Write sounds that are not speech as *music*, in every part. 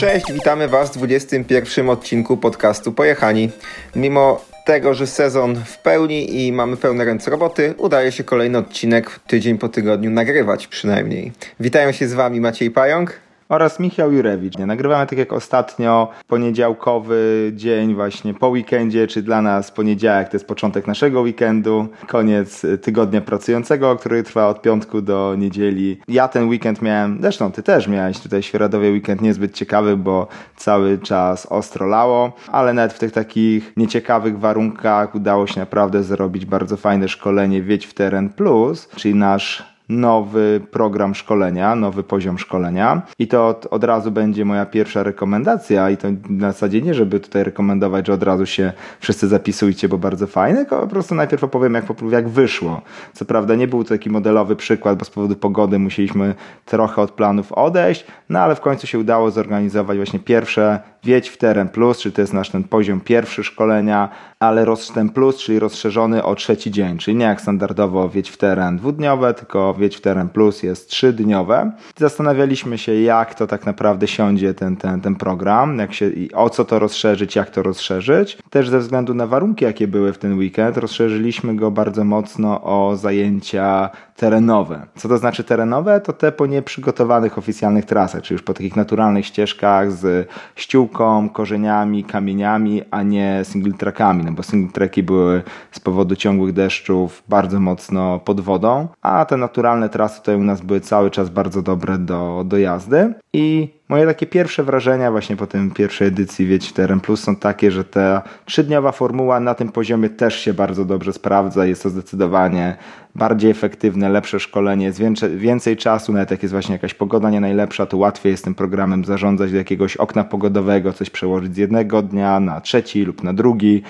Cześć, witamy Was w 21 odcinku podcastu Pojechani. Mimo tego, że sezon w pełni i mamy pełne ręce roboty, udaje się kolejny odcinek tydzień po tygodniu nagrywać przynajmniej. Witają się z Wami Maciej Pająk oraz Michał Jurewicz. Nagrywamy tak jak ostatnio, poniedziałkowy dzień właśnie po weekendzie, czy dla nas poniedziałek to jest początek naszego weekendu, koniec tygodnia pracującego, który trwa od piątku do niedzieli. Ja ten weekend miałem, zresztą ty też miałeś tutaj Świeradowie weekend niezbyt ciekawy, bo cały czas ostro lało, ale nawet w tych takich nieciekawych warunkach udało się naprawdę zrobić bardzo fajne szkolenie Wiedź w Teren Plus, czyli nasz nowy program szkolenia, nowy poziom szkolenia i to od, od razu będzie moja pierwsza rekomendacja i to na zasadzie nie, żeby tutaj rekomendować, że od razu się wszyscy zapisujcie, bo bardzo fajne, tylko po prostu najpierw opowiem jak, jak wyszło. Co prawda nie był to taki modelowy przykład, bo z powodu pogody musieliśmy trochę od planów odejść, no ale w końcu się udało zorganizować właśnie pierwsze Wiedź w Teren Plus, czyli to jest nasz ten poziom pierwszy szkolenia, ale ten plus, czyli rozszerzony o trzeci dzień, czyli nie jak standardowo Wiedź w Teren dwudniowe, tylko Wiedź w Teren Plus jest trzydniowe. Zastanawialiśmy się, jak to tak naprawdę siądzie ten, ten, ten program, jak się, o co to rozszerzyć, jak to rozszerzyć. Też ze względu na warunki, jakie były w ten weekend, rozszerzyliśmy go bardzo mocno o zajęcia terenowe. Co to znaczy terenowe? To te po nieprzygotowanych oficjalnych trasach, czyli już po takich naturalnych ścieżkach z ściółką, korzeniami, kamieniami, a nie single trackami, bo single tracki były z powodu ciągłych deszczów bardzo mocno pod wodą, a te naturalne trasy tutaj u nas były cały czas bardzo dobre do, do jazdy i Moje takie pierwsze wrażenia właśnie po tym pierwszej edycji Wieć Teren Plus są takie, że ta trzydniowa formuła na tym poziomie też się bardzo dobrze sprawdza. Jest to zdecydowanie bardziej efektywne, lepsze szkolenie, jest więcej, więcej czasu, nawet jak jest właśnie jakaś pogoda nie najlepsza, to łatwiej jest tym programem zarządzać do jakiegoś okna pogodowego, coś przełożyć z jednego dnia na trzeci lub na drugi.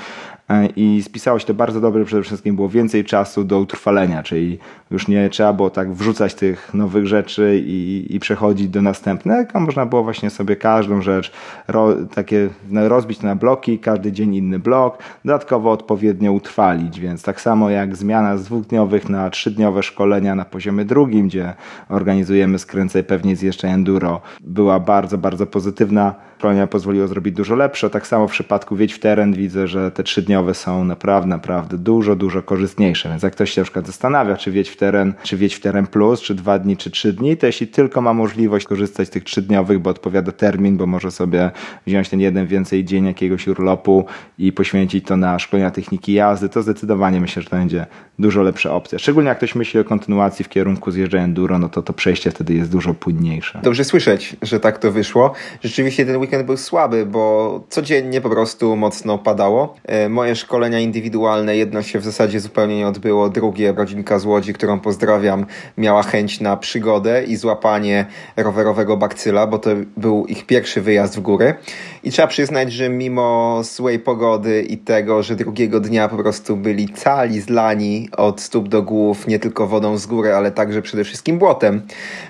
E, i spisało się to bardzo dobrze, przede wszystkim było więcej czasu do utrwalenia, czyli już nie trzeba było tak wrzucać tych nowych rzeczy i, i przechodzić do następnych, a można było właśnie sobie każdą rzecz ro, takie no, rozbić na bloki, każdy dzień inny blok, dodatkowo odpowiednio utrwalić, więc tak samo jak zmiana z dwudniowych na trzydniowe szkolenia na poziomie drugim, gdzie organizujemy skręcaj pewnie zjeżdża enduro, była bardzo, bardzo pozytywna szkolenia pozwoliło zrobić dużo lepsze. Tak samo w przypadku Wiedź w teren widzę, że te trzydniowe są naprawdę, naprawdę dużo, dużo korzystniejsze. Więc jak ktoś się na przykład zastanawia, czy Wiedź w teren, czy Wiedź w teren plus, czy dwa dni, czy trzy dni, to jeśli tylko ma możliwość korzystać z tych trzydniowych, bo odpowiada termin, bo może sobie wziąć ten jeden więcej dzień jakiegoś urlopu i poświęcić to na szkolenia techniki jazdy, to zdecydowanie myślę, że to będzie dużo lepsza opcja. Szczególnie jak ktoś myśli o kontynuacji w kierunku zjeżdżania enduro, no to to przejście wtedy jest dużo płynniejsze. Dobrze słyszeć, że tak to wyszło. Rzeczywiście ten weekend był słaby, bo codziennie po prostu mocno padało. E, moje szkolenia indywidualne, jedno się w zasadzie zupełnie nie odbyło, drugie, rodzinka z Łodzi, którą pozdrawiam, miała chęć na przygodę i złapanie rowerowego bakcyla, bo to był ich pierwszy wyjazd w góry. I trzeba przyznać, że mimo złej pogody i tego, że drugiego dnia po prostu byli cali, zlani od stóp do głów, nie tylko wodą z góry, ale także przede wszystkim błotem,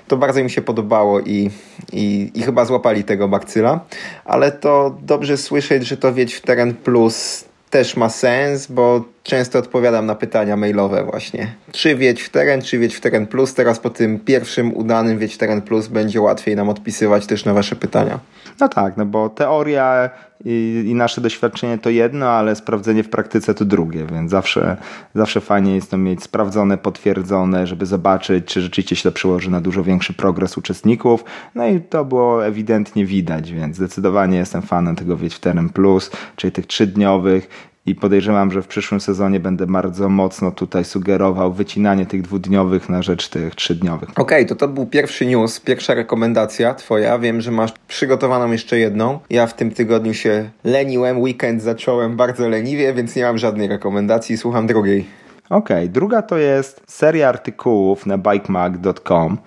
to bardzo mi się podobało i, i, i chyba złapali tego bakcyla. Ale to dobrze słyszeć, że to Wiedź w Teren Plus też ma sens, bo często odpowiadam na pytania mailowe właśnie. Czy Wiedź w Teren, czy Wiedź w Teren Plus. Teraz po tym pierwszym udanym Wiedź w Teren Plus będzie łatwiej nam odpisywać też na wasze pytania. No tak, no bo teoria i, i, nasze doświadczenie to jedno, ale sprawdzenie w praktyce to drugie, więc zawsze, zawsze fajnie jest to mieć sprawdzone, potwierdzone, żeby zobaczyć, czy rzeczywiście się to przełoży na dużo większy progres uczestników. No i to było ewidentnie widać, więc zdecydowanie jestem fanem tego Wiedź w Teren Plus, czyli tych trzydniowych i podejrzewam, że w przyszłym sezonie będę bardzo mocno tutaj sugerował wycinanie tych dwudniowych na rzecz tych trzydniowych. Okej, okay, to to był pierwszy news, pierwsza rekomendacja twoja. Wiem, że masz przygotowaną jeszcze jedną. Ja w tym tygodniu się leniłem, weekend zacząłem bardzo leniwie, więc nie mam żadnej rekomendacji. Słucham drugiej. Okej, okay, druga to jest seria artykułów na bikemag.com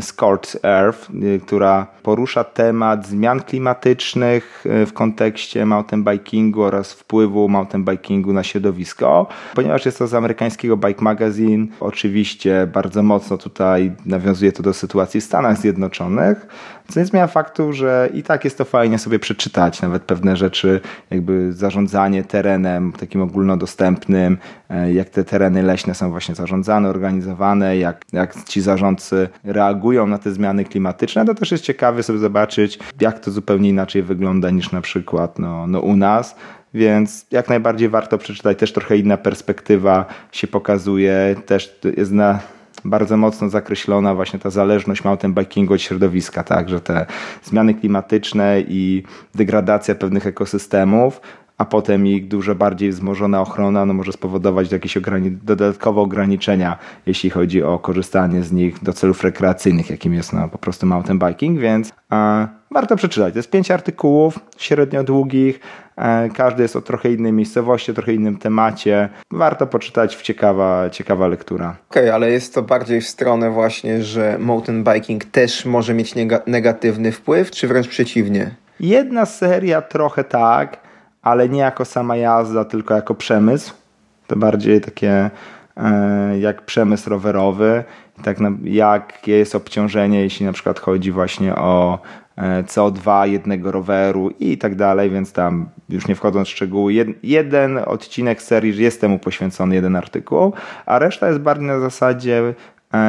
Scorched Earth, y, która porusza temat zmian klimatycznych y, w kontekście mountainbikingu oraz wpływu mountainbikingu na środowisko. Ponieważ jest to z amerykańskiego Bike Magazine, oczywiście bardzo mocno tutaj nawiązuje to do sytuacji w Stanach Zjednoczonych, co nie zmienia faktu, że i tak jest to fajnie sobie przeczytać, nawet pewne rzeczy, jakby zarządzanie terenem takim ogólnodostępnym, e, jak te tereny leśne są właśnie zarządzane, organizowane, jak, jak ci zarządcy reagują na te zmiany klimatyczne, to też jest ciekawe sobie zobaczyć, jak to zupełnie inaczej wygląda niż na przykład no, no u nas. Więc jak najbardziej warto przeczytać, też trochę inna perspektywa się pokazuje, też jest na, bardzo mocno zakreślona właśnie ta zależność mountain bikingu od środowiska, tak, że te zmiany klimatyczne i degradacja pewnych ekosystemów a potem ich dużo bardziej wzmożona ochrona no może spowodować jakieś ograni dodatkowe ograniczenia, jeśli chodzi o korzystanie z nich do celów rekreacyjnych, jakim jest no, po prostu mountain biking, więc warto przeczytać. To jest pięć artykułów, średnio długich, e, każdy jest o trochę innej miejscowości, o trochę innym temacie. Warto poczytać, ciekawa, ciekawa lektura. Okej, okay, ale jest to bardziej w stronę właśnie, że mountain biking też może mieć negatywny wpływ, czy wręcz przeciwnie? Jedna seria trochę tak, ale nie jako sama jazda, tylko jako przemysł. To bardziej takie e, jak przemysł rowerowy, tak jakie jest obciążenie, jeśli na przykład chodzi właśnie o e, CO2 jednego roweru i tak dalej, więc tam już nie wchodząc w szczegóły, jed, jeden odcinek serii jest temu poświęcony, jeden artykuł, a reszta jest bardziej na zasadzie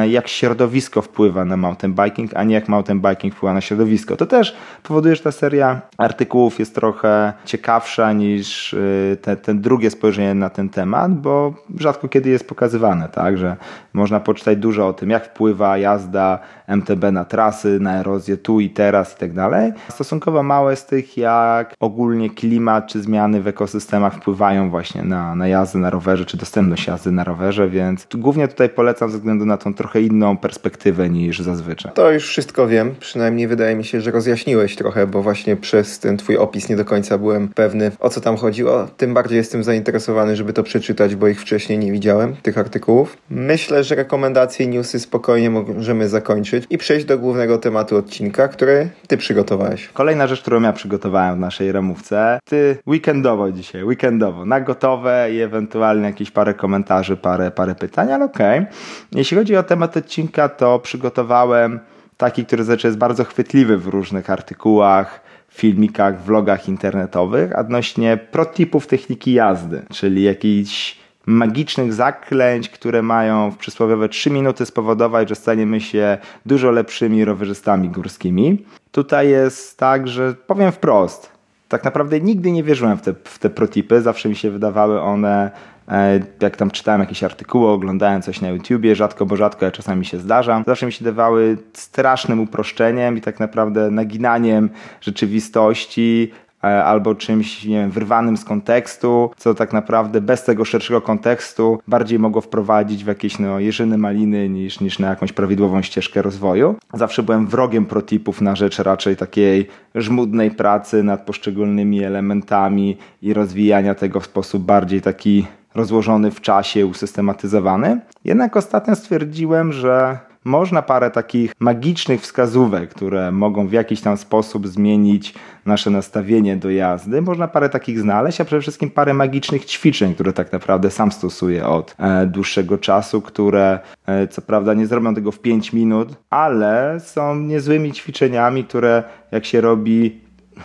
jak środowisko wpływa na mountain biking, a nie jak mountain biking wpływa na środowisko. To też powoduje, że ta seria artykułów jest trochę ciekawsza niż e, te, te drugie spojrzenie na ten temat, bo rzadko kiedy jest pokazywane, tak, że można poczytać dużo o tym, jak wpływa jazda MTB na trasy, na erozję tu i teraz i tak dalej. Stosunkowo małe z tych, jak ogólnie klimat czy zmiany w ekosystemach wpływają właśnie na, na jazdę na rowerze, czy dostępność jazdy na rowerze, więc głównie tutaj polecam ze względu na tą trochę inną perspektywę niż zazwyczaj. To już wszystko wiem, przynajmniej wydaje mi się, że rozjaśniłeś trochę, bo właśnie przez ten twój opis nie do końca byłem pewny o co tam chodziło. Tym bardziej jestem zainteresowany, żeby to przeczytać, bo ich wcześniej nie widziałem, tych artykułów. Myślę, że rekomendacje i newsy spokojnie możemy zakończyć i przejść do głównego tematu odcinka, który ty przygotowałeś. Kolejna rzecz, którą ja przygotowałem w naszej ramówce. Ty weekendowo dzisiaj, weekendowo, na gotowe i ewentualnie jakieś parę komentarzy, parę, parę pytań, ale okej. Okay. Jeśli chodzi o temat odcinka, to przygotowałem taki, który znaczy jest bardzo chwytliwy w różnych artykułach, filmikach, vlogach internetowych odnośnie protipów techniki jazdy, czyli jakichś magicznych zaklęć, które mają w przysłowiowe 3 minuty spowodować, że staniemy się dużo lepszymi rowerzystami górskimi. Tutaj jest tak, że powiem wprost, tak naprawdę nigdy nie wierzyłem w te, w te protipy, zawsze mi się wydawały one E, jak tam czytałem jakieś artykuły, oglądałem coś na YouTubie, rzadko, bo rzadko, ja czasami się zdarzam, zawsze mi się dawały strasznym uproszczeniem i tak naprawdę naginaniem rzeczywistości, albo czymś, nie wiem, wyrwanym z kontekstu, co tak naprawdę bez tego szerszego kontekstu bardziej mogło wprowadzić w jakieś no, jeżyny maliny niż, niż na jakąś prawidłową ścieżkę rozwoju. Zawsze byłem wrogiem protipów na rzecz raczej takiej żmudnej pracy nad poszczególnymi elementami i rozwijania tego w sposób bardziej taki rozłożony w czasie, usystematyzowany. Jednak ostatnio stwierdziłem, że można parę takich magicznych wskazówek, które mogą w jakiś tam sposób zmienić nasze nastawienie do jazdy. Można parę takich znaleźć, a przede wszystkim parę magicznych ćwiczeń, które tak naprawdę sam stosuję od e, dłuższego czasu, które e, co prawda nie zrobią tego w 5 minut, ale są niezłymi ćwiczeniami, które jak się robi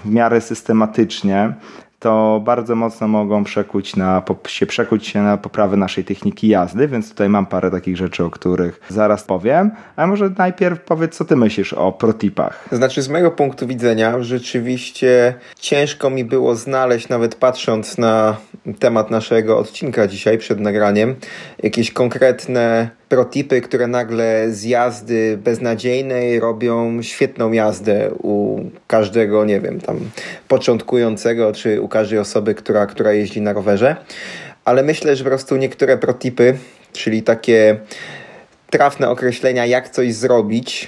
w miarę systematycznie, to bardzo mocno mogą przekuć na, się przekuć się na poprawę naszej techniki jazdy, więc tutaj mam parę takich rzeczy, o których zaraz powiem. A może najpierw powiedz, co ty myślisz o protipach? Znaczy, z mojego punktu widzenia, rzeczywiście ciężko mi było znaleźć, nawet patrząc na temat naszego odcinka dzisiaj przed nagraniem, jakieś konkretne protipy, które nagle z jazdy beznadziejnej robią świetną jazdę u każdego, nie wiem, tam początkującego, czy u każdej osoby, która, która jeździ na rowerze. Ale myślę, że po prostu niektóre protipy, czyli takie trafne określenia, jak coś zrobić,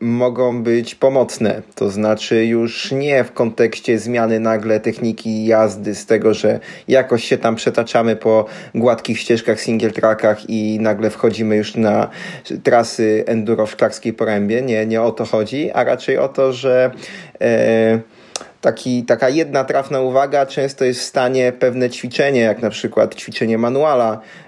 mogą być pomocne. To znaczy już nie w kontekście zmiany nagle techniki jazdy, z tego, że jakoś się tam przetaczamy po gładkich ścieżkach, single trackach i nagle wchodzimy już na trasy enduro w Szklarskiej Porębie. Nie, nie o to chodzi, a raczej o to, że e, taki, taka jedna trafna uwaga często jest w stanie pewne ćwiczenie, jak na przykład ćwiczenie manuala, e,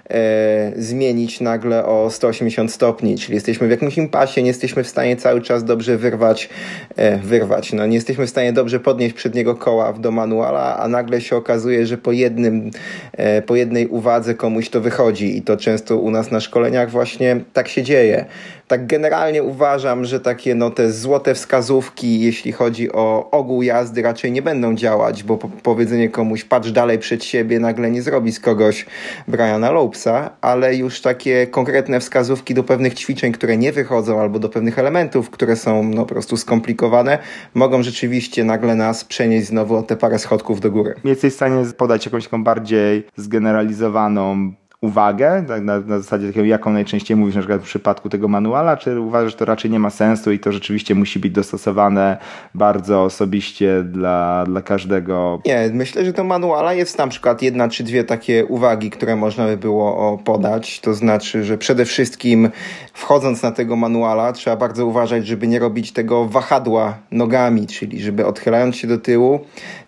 zmienić nagle o 180 stopni, czyli jesteśmy w jakimś impasie, nie jesteśmy w stanie cały czas dobrze wyrwać, e, wyrwać, no nie jesteśmy w stanie dobrze podnieść przedniego koła do manuala, a nagle się okazuje, że po jednym, e, po jednej uwadze komuś to wychodzi i to często u nas na szkoleniach właśnie tak się dzieje. Tak generalnie uważam, że takie no, te złote wskazówki, jeśli chodzi o ogół jazdy, raczej nie będą działać, bo po powiedzenie komuś patrz dalej przed siebie nagle nie zrobi z kogoś Briana Lopesa, ale już takie konkretne wskazówki do pewnych ćwiczeń, które nie wychodzą, albo do pewnych elementów, które są no, po prostu skomplikowane, mogą rzeczywiście nagle nas przenieść znowu o te parę schodków do góry. Jesteś w stanie podać jakąś taką bardziej zgeneralizowaną uwagę, tak, na, na zasadzie takiego, jaką najczęściej mówisz na przykład w przypadku tego manuala, czy uważasz, że to raczej nie ma sensu i to rzeczywiście musi być dostosowane bardzo osobiście dla, dla każdego? Nie, myślę, że do manuala jest na przykład jedna czy dwie takie uwagi, które można by było podać, to znaczy, że przede wszystkim wchodząc na tego manuala trzeba bardzo uważać, żeby nie robić tego wahadła nogami, czyli żeby odchylając się do tyłu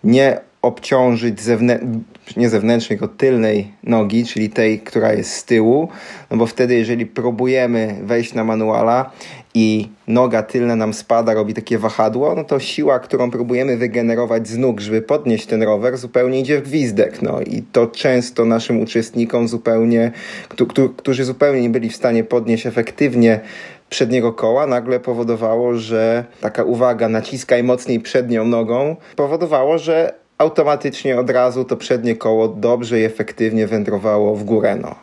nie obciążyć zewnętrznie, nie zewnętrznej, tylko tylnej nogi, czyli tej, która jest z tyłu, no bo wtedy jeżeli próbujemy wejść na manuala i noga tylna nam spada, robi takie wahadło, no to siła, którą próbujemy wygenerować z nóg, żeby podnieść ten rower, zupełnie idzie w gwizdek. No i to często naszym uczestnikom zupełnie, którzy zupełnie nie byli w stanie podnieść efektywnie przedniego koła nagle powodowało, że taka uwaga, naciskaj mocniej przednią nogą, powodowało, że automatycznie od razu to przednie koło dobrze i efektywnie wędrowało w górę. No.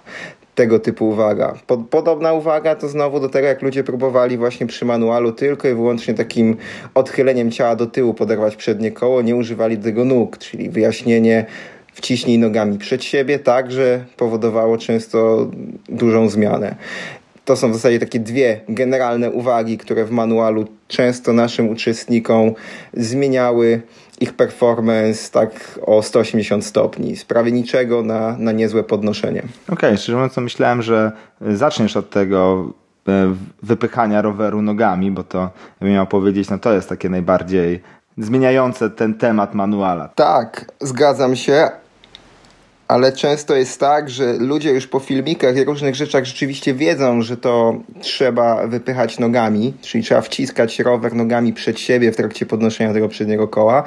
Tego typu uwaga. Podobna uwaga to znowu do tego, jak ludzie próbowali właśnie przy manualu tylko i wyłącznie takim odchyleniem ciała do tyłu poderwać przednie koło, nie używali tego nóg, czyli wyjaśnienie wciśnij nogami przed siebie, także powodowało często dużą zmianę. To są w zasadzie takie dwie generalne uwagi, które w manualu często naszym uczestnikom zmieniały ich performance tak o 180 stopni, z prawie niczego na, na niezłe podnoszenie. Okej, okay, szczerze mówiąc, myślałem, że zaczniesz od tego e, wypychania roweru nogami, bo to bym miał powiedzieć, no to jest takie najbardziej zmieniające ten temat manuala. Tak, zgadzam się, ale często jest tak, że ludzie już po filmikach i różnych rzeczach rzeczywiście wiedzą, że to trzeba wypychać nogami, czyli trzeba wciskać rower nogami przed siebie w trakcie podnoszenia tego przedniego koła,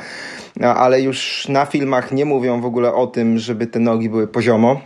no, ale już na filmach nie mówią w ogóle o tym, żeby te nogi były poziomo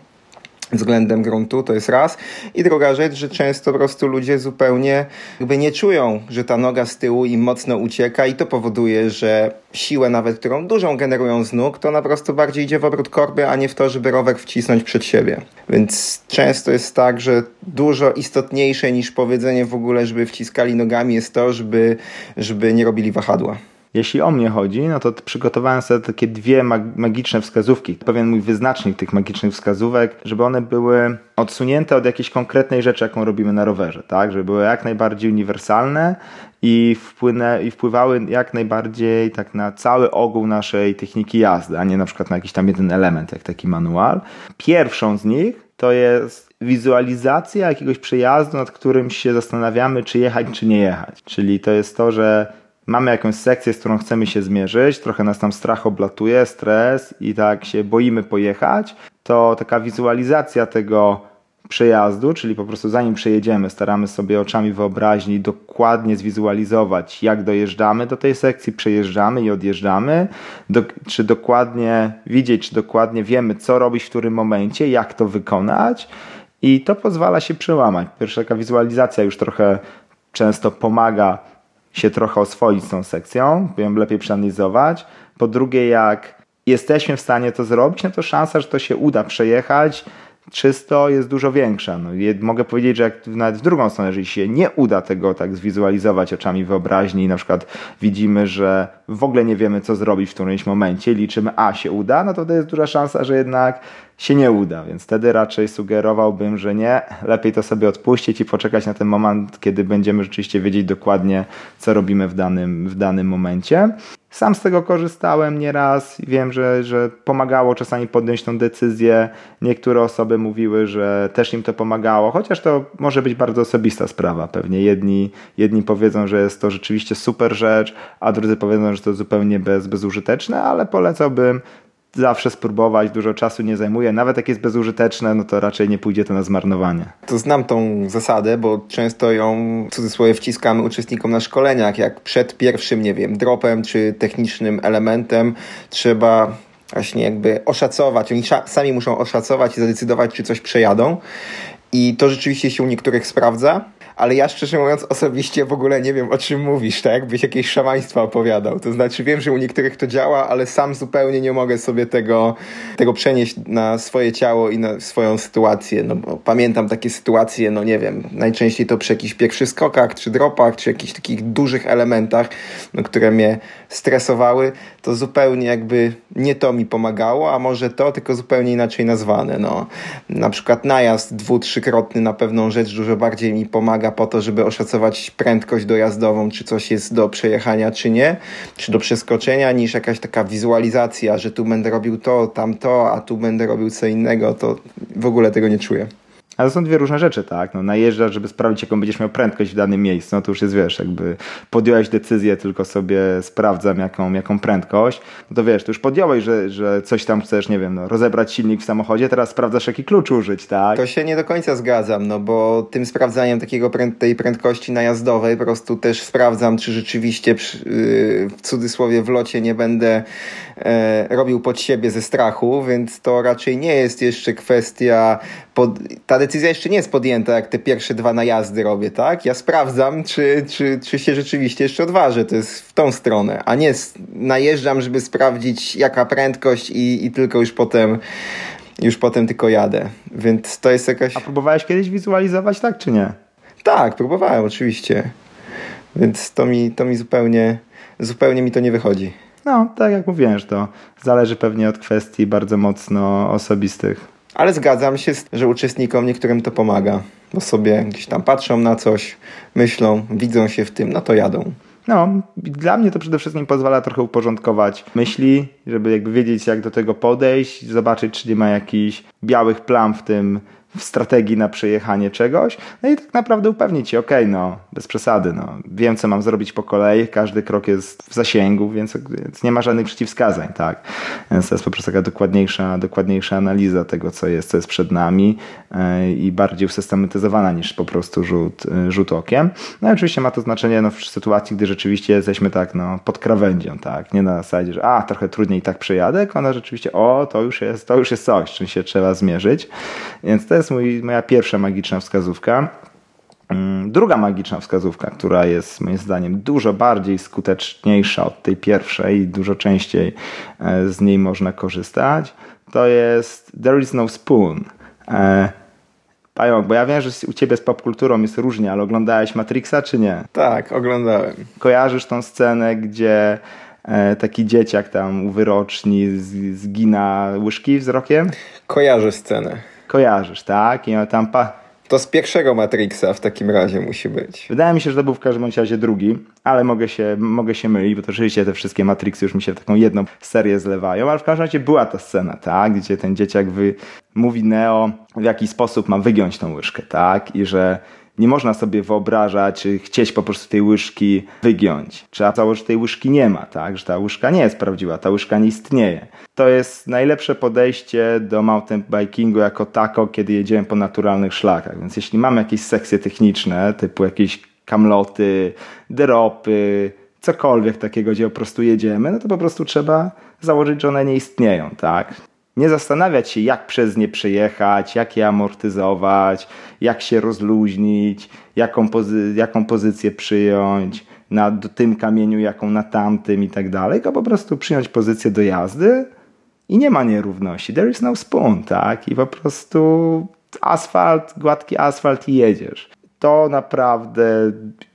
względem gruntu, to jest raz. I druga rzecz, że często po prostu ludzie zupełnie jakby nie czują, że ta noga z tyłu im mocno ucieka i to powoduje, że siłę nawet, którą dużą generują z nóg, to na prostu bardziej idzie w obrót korby, a nie w to, żeby rower wcisnąć przed siebie. Więc często jest tak, że dużo istotniejsze niż powiedzenie w ogóle, żeby wciskali nogami jest to, żeby, żeby nie robili wahadła. Jeśli o mnie chodzi, no to przygotowałem sobie takie dwie magiczne wskazówki, pewien mój wyznacznik tych magicznych wskazówek, żeby one były odsunięte od jakiejś konkretnej rzeczy, jaką robimy na rowerze, tak? Żeby były jak najbardziej uniwersalne i, wpłynę, i wpływały jak najbardziej tak na cały ogół naszej techniki jazdy, a nie na przykład na jakiś tam jeden element, jak taki manual. Pierwszą z nich to jest wizualizacja jakiegoś przejazdu, nad którym się zastanawiamy, czy jechać, czy nie jechać. Czyli to jest to, że mamy jakąś sekcję, z którą chcemy się zmierzyć, trochę nas tam strach oblatuje, stres i tak się boimy pojechać, to taka wizualizacja tego przejazdu, czyli po prostu zanim przejedziemy, staramy sobie oczami wyobraźni dokładnie zwizualizować, jak dojeżdżamy do tej sekcji, przejeżdżamy i odjeżdżamy, do, czy dokładnie widzieć, czy dokładnie wiemy, co robić w którym momencie, jak to wykonać i to pozwala się przełamać. Pierwsza taka wizualizacja już trochę często pomaga się trochę oswoić z tą sekcją, ją lepiej przeanalizować. Po drugie, jak jesteśmy w stanie to zrobić, no to szansa, że to się uda przejechać czysto jest dużo większa. No, mogę powiedzieć, że jak nawet w drugą stronę, jeżeli się nie uda tego tak zwizualizować oczami wyobraźni i na przykład widzimy, że w ogóle nie wiemy, co zrobić w którymś momencie, liczymy, a się uda, no to to jest duża szansa, że jednak się nie uda, więc wtedy raczej sugerowałbym, że nie, lepiej to sobie odpuścić i poczekać na ten moment, kiedy będziemy rzeczywiście wiedzieć dokładnie, co robimy w danym, w danym momencie. Sam z tego korzystałem nieraz wiem, że, że pomagało czasami podjąć tą decyzję. Niektóre osoby mówiły, że też im to pomagało, chociaż to może być bardzo osobista sprawa. Pewnie jedni, jedni powiedzą, że jest to rzeczywiście super rzecz, a drudzy powiedzą, że to zupełnie bez, bezużyteczne, ale polecałbym zawsze spróbować, dużo czasu nie zajmuje. Nawet jak jest bezużyteczne, no to raczej nie pójdzie to na zmarnowanie. To znam tą zasadę, bo często ją w cudzysłowie wciskamy uczestnikom na szkoleniach, jak przed pierwszym, nie wiem, dropem czy technicznym elementem trzeba właśnie jakby oszacować. Oni sami muszą oszacować i zadecydować, czy coś przejadą. I to rzeczywiście się u niektórych sprawdza ale ja szczerze mówiąc osobiście w ogóle nie wiem o czym mówisz, tak? Jakbyś jakieś szamaństwa opowiadał. To znaczy wiem, że u niektórych to działa, ale sam zupełnie nie mogę sobie tego, tego przenieść na swoje ciało i na swoją sytuację, no bo pamiętam takie sytuacje, no nie wiem, najczęściej to przy jakichś pierwszych skokach, czy dropach, czy jakichś takich dużych elementach, no, które mnie stresowały, to zupełnie jakby nie to mi pomagało, a może to, tylko zupełnie inaczej nazwane, no. Na przykład najazd dwu, trzykrotny na pewną rzecz dużo bardziej mi pomaga po to, żeby oszacować prędkość dojazdową, czy coś jest do przejechania, czy nie, czy do przeskoczenia, niż jakaś taka wizualizacja, że tu będę robił to, tamto, a tu będę robił co innego, to w ogóle tego nie czuję. Ale to są dwie różne rzeczy, tak? No, najeżdżasz, żeby sprawdzić, jaką będziesz miał prędkość w danym miejscu, no to już jest, wiesz, jakby podjąłeś decyzję, tylko sobie sprawdzam, jaką, jaką prędkość, no to wiesz, to już podjąłeś, że, że coś tam chcesz, nie wiem, no, rozebrać silnik w samochodzie, teraz sprawdzasz, jaki klucz użyć, tak? To się nie do końca zgadzam, no bo tym sprawdzaniem takiego pręd tej prędkości najazdowej po prostu też sprawdzam, czy rzeczywiście przy, yy, w cudzysłowie w locie nie będę e, robił pod siebie ze strachu, więc to raczej nie jest jeszcze kwestia pod, ta decyzja jeszcze nie jest podjęta, jak te pierwsze dwa najazdy robię, tak? Ja sprawdzam, czy, czy, czy się rzeczywiście jeszcze odważę. To jest w tą stronę, a nie najeżdżam, żeby sprawdzić, jaka prędkość i, i tylko już potem już potem tylko jadę. Więc to jest jakaś. A próbowałeś kiedyś wizualizować, tak czy nie? Tak, próbowałem oczywiście. Więc to mi, to mi zupełnie, zupełnie mi to nie wychodzi. No, tak jak mówiłem, że to zależy pewnie od kwestii bardzo mocno osobistych. Ale zgadzam się, że uczestnikom niektórym to pomaga, bo sobie gdzieś tam patrzą na coś, myślą, widzą się w tym, no to jadą. No, dla mnie to przede wszystkim pozwala trochę uporządkować myśli, żeby jakby wiedzieć, jak do tego podejść, zobaczyć, czy nie ma jakichś białych plam w tym, w strategii na przejechanie czegoś, no i tak naprawdę upewnić się, okay, no, bez przesady, no, wiem, co mam zrobić po kolei, każdy krok jest w zasięgu, więc, więc nie ma żadnych przeciwwskazań, tak, więc to jest po prostu taka dokładniejsza, dokładniejsza analiza tego, co jest, co jest przed nami yy, i bardziej usystematyzowana niż po prostu rzut, yy, rzut okiem. No i oczywiście ma to znaczenie no, w sytuacji, gdy rzeczywiście jesteśmy tak, no, pod krawędzią, tak, nie na zasadzie, że a, trochę trudniej tak przejadę, ona rzeczywiście, o, to już jest, to już jest coś, czym się trzeba zmierzyć, więc to jest jest mój, moja pierwsza magiczna wskazówka. Mm, druga magiczna wskazówka, która jest moim zdaniem dużo bardziej skuteczniejsza od tej pierwszej i dużo częściej e, z niej można korzystać, to jest There is no spoon. E, Pająk, bo ja wiem, że u ciebie z popkulturą jest różnie, ale oglądałeś Matrixa czy nie? Tak, oglądałem. Kojarzysz tą scenę, gdzie e, taki dzieciak tam u wyroczni zgina łyżki wzrokiem? Kojarzę scenę. Kojarzysz, tak? I tam pa... To z pierwszego Matrixa w takim razie musi być. Wydaje mi się, że to był w każdym razie drugi, ale mogę się, mogę się mylić, bo to rzeczywiście te wszystkie Matrixy już mi się w taką jedną serię zlewają, ale w każdym razie była ta scena, tak? Gdzie ten dzieciak wy... mówi Neo, w jaki sposób ma wygiąć tą łyżkę, tak? I że nie można sobie wyobrażać, czy chcieć po prostu tej łyżki wygiąć. Trzeba założyć, że tej łyżki nie ma, tak? Że ta łyżka nie jest prawdziwa, ta łyżka nie istnieje. To jest najlepsze podejście do mountain bikingu jako tako, kiedy jedziemy po naturalnych szlakach. Więc jeśli mamy jakieś sekcje techniczne, typu jakieś kamloty, dropy, cokolwiek takiego, gdzie po prostu jedziemy, no to po prostu trzeba założyć, że one nie istnieją, tak? Nie zastanawiać się, jak przez nie przejechać, jak je amortyzować, jak się rozluźnić, jaką, pozy jaką pozycję przyjąć na tym kamieniu, jaką na tamtym i tak dalej, tylko po prostu przyjąć pozycję do jazdy i nie ma nierówności. There is no spoon, tak? I po prostu asfalt, gładki asfalt i jedziesz. To naprawdę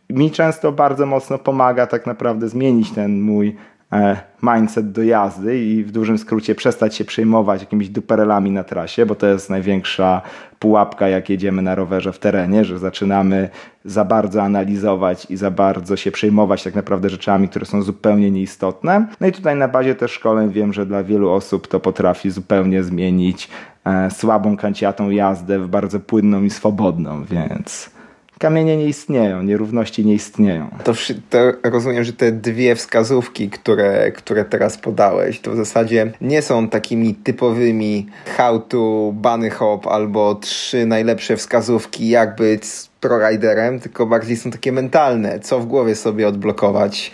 mi często bardzo mocno pomaga tak naprawdę zmienić ten mój mindset do jazdy i w dużym skrócie przestać się przejmować jakimiś duperelami na trasie, bo to jest największa pułapka, jak jedziemy na rowerze w terenie, że zaczynamy za bardzo analizować i za bardzo się przejmować tak naprawdę rzeczami, które są zupełnie nieistotne. No i tutaj na bazie też szkoleń wiem, że dla wielu osób to potrafi zupełnie zmienić e, słabą kanciatą jazdę w bardzo płynną i swobodną, więc kamienie nie istnieją, nierówności nie istnieją. To, to, rozumiem, że te dwie wskazówki, które, które teraz podałeś, to w zasadzie nie są takimi typowymi how to bunny hop albo trzy najlepsze wskazówki, jak być pro-riderem, tylko bardziej są takie mentalne, co w głowie sobie odblokować,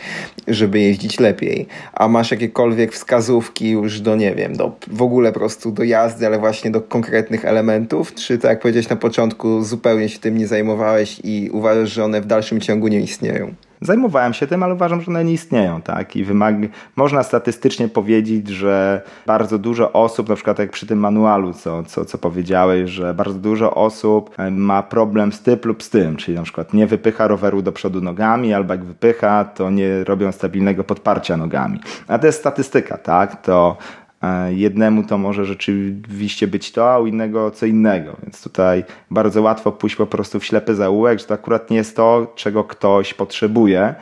żeby jeździć lepiej. A masz jakiekolwiek wskazówki już do, nie wiem, do w ogóle po prostu do jazdy, ale właśnie do konkretnych elementów? Czy tak jak powiedziałeś na początku, zupełnie się tym nie zajmowałeś i uważasz, że one w dalszym ciągu nie istnieją? Zajmowałem się tym, ale uważam, że one nie istnieją, tak? I wymag... można statystycznie powiedzieć, że bardzo dużo osób, na przykład jak przy tym manualu, co, co, co powiedziałeś, że bardzo dużo osób e, ma problem z tym lub z tym, czyli na przykład nie wypycha roweru do przodu nogami, albo jak wypycha, to nie robią stabilnego podparcia nogami. A to jest statystyka, tak? To jednemu to może rzeczywiście być to, a u innego co innego. Więc tutaj bardzo łatwo pójść po prostu w ślepy zaułek, że to akurat nie jest to, czego ktoś potrzebuje.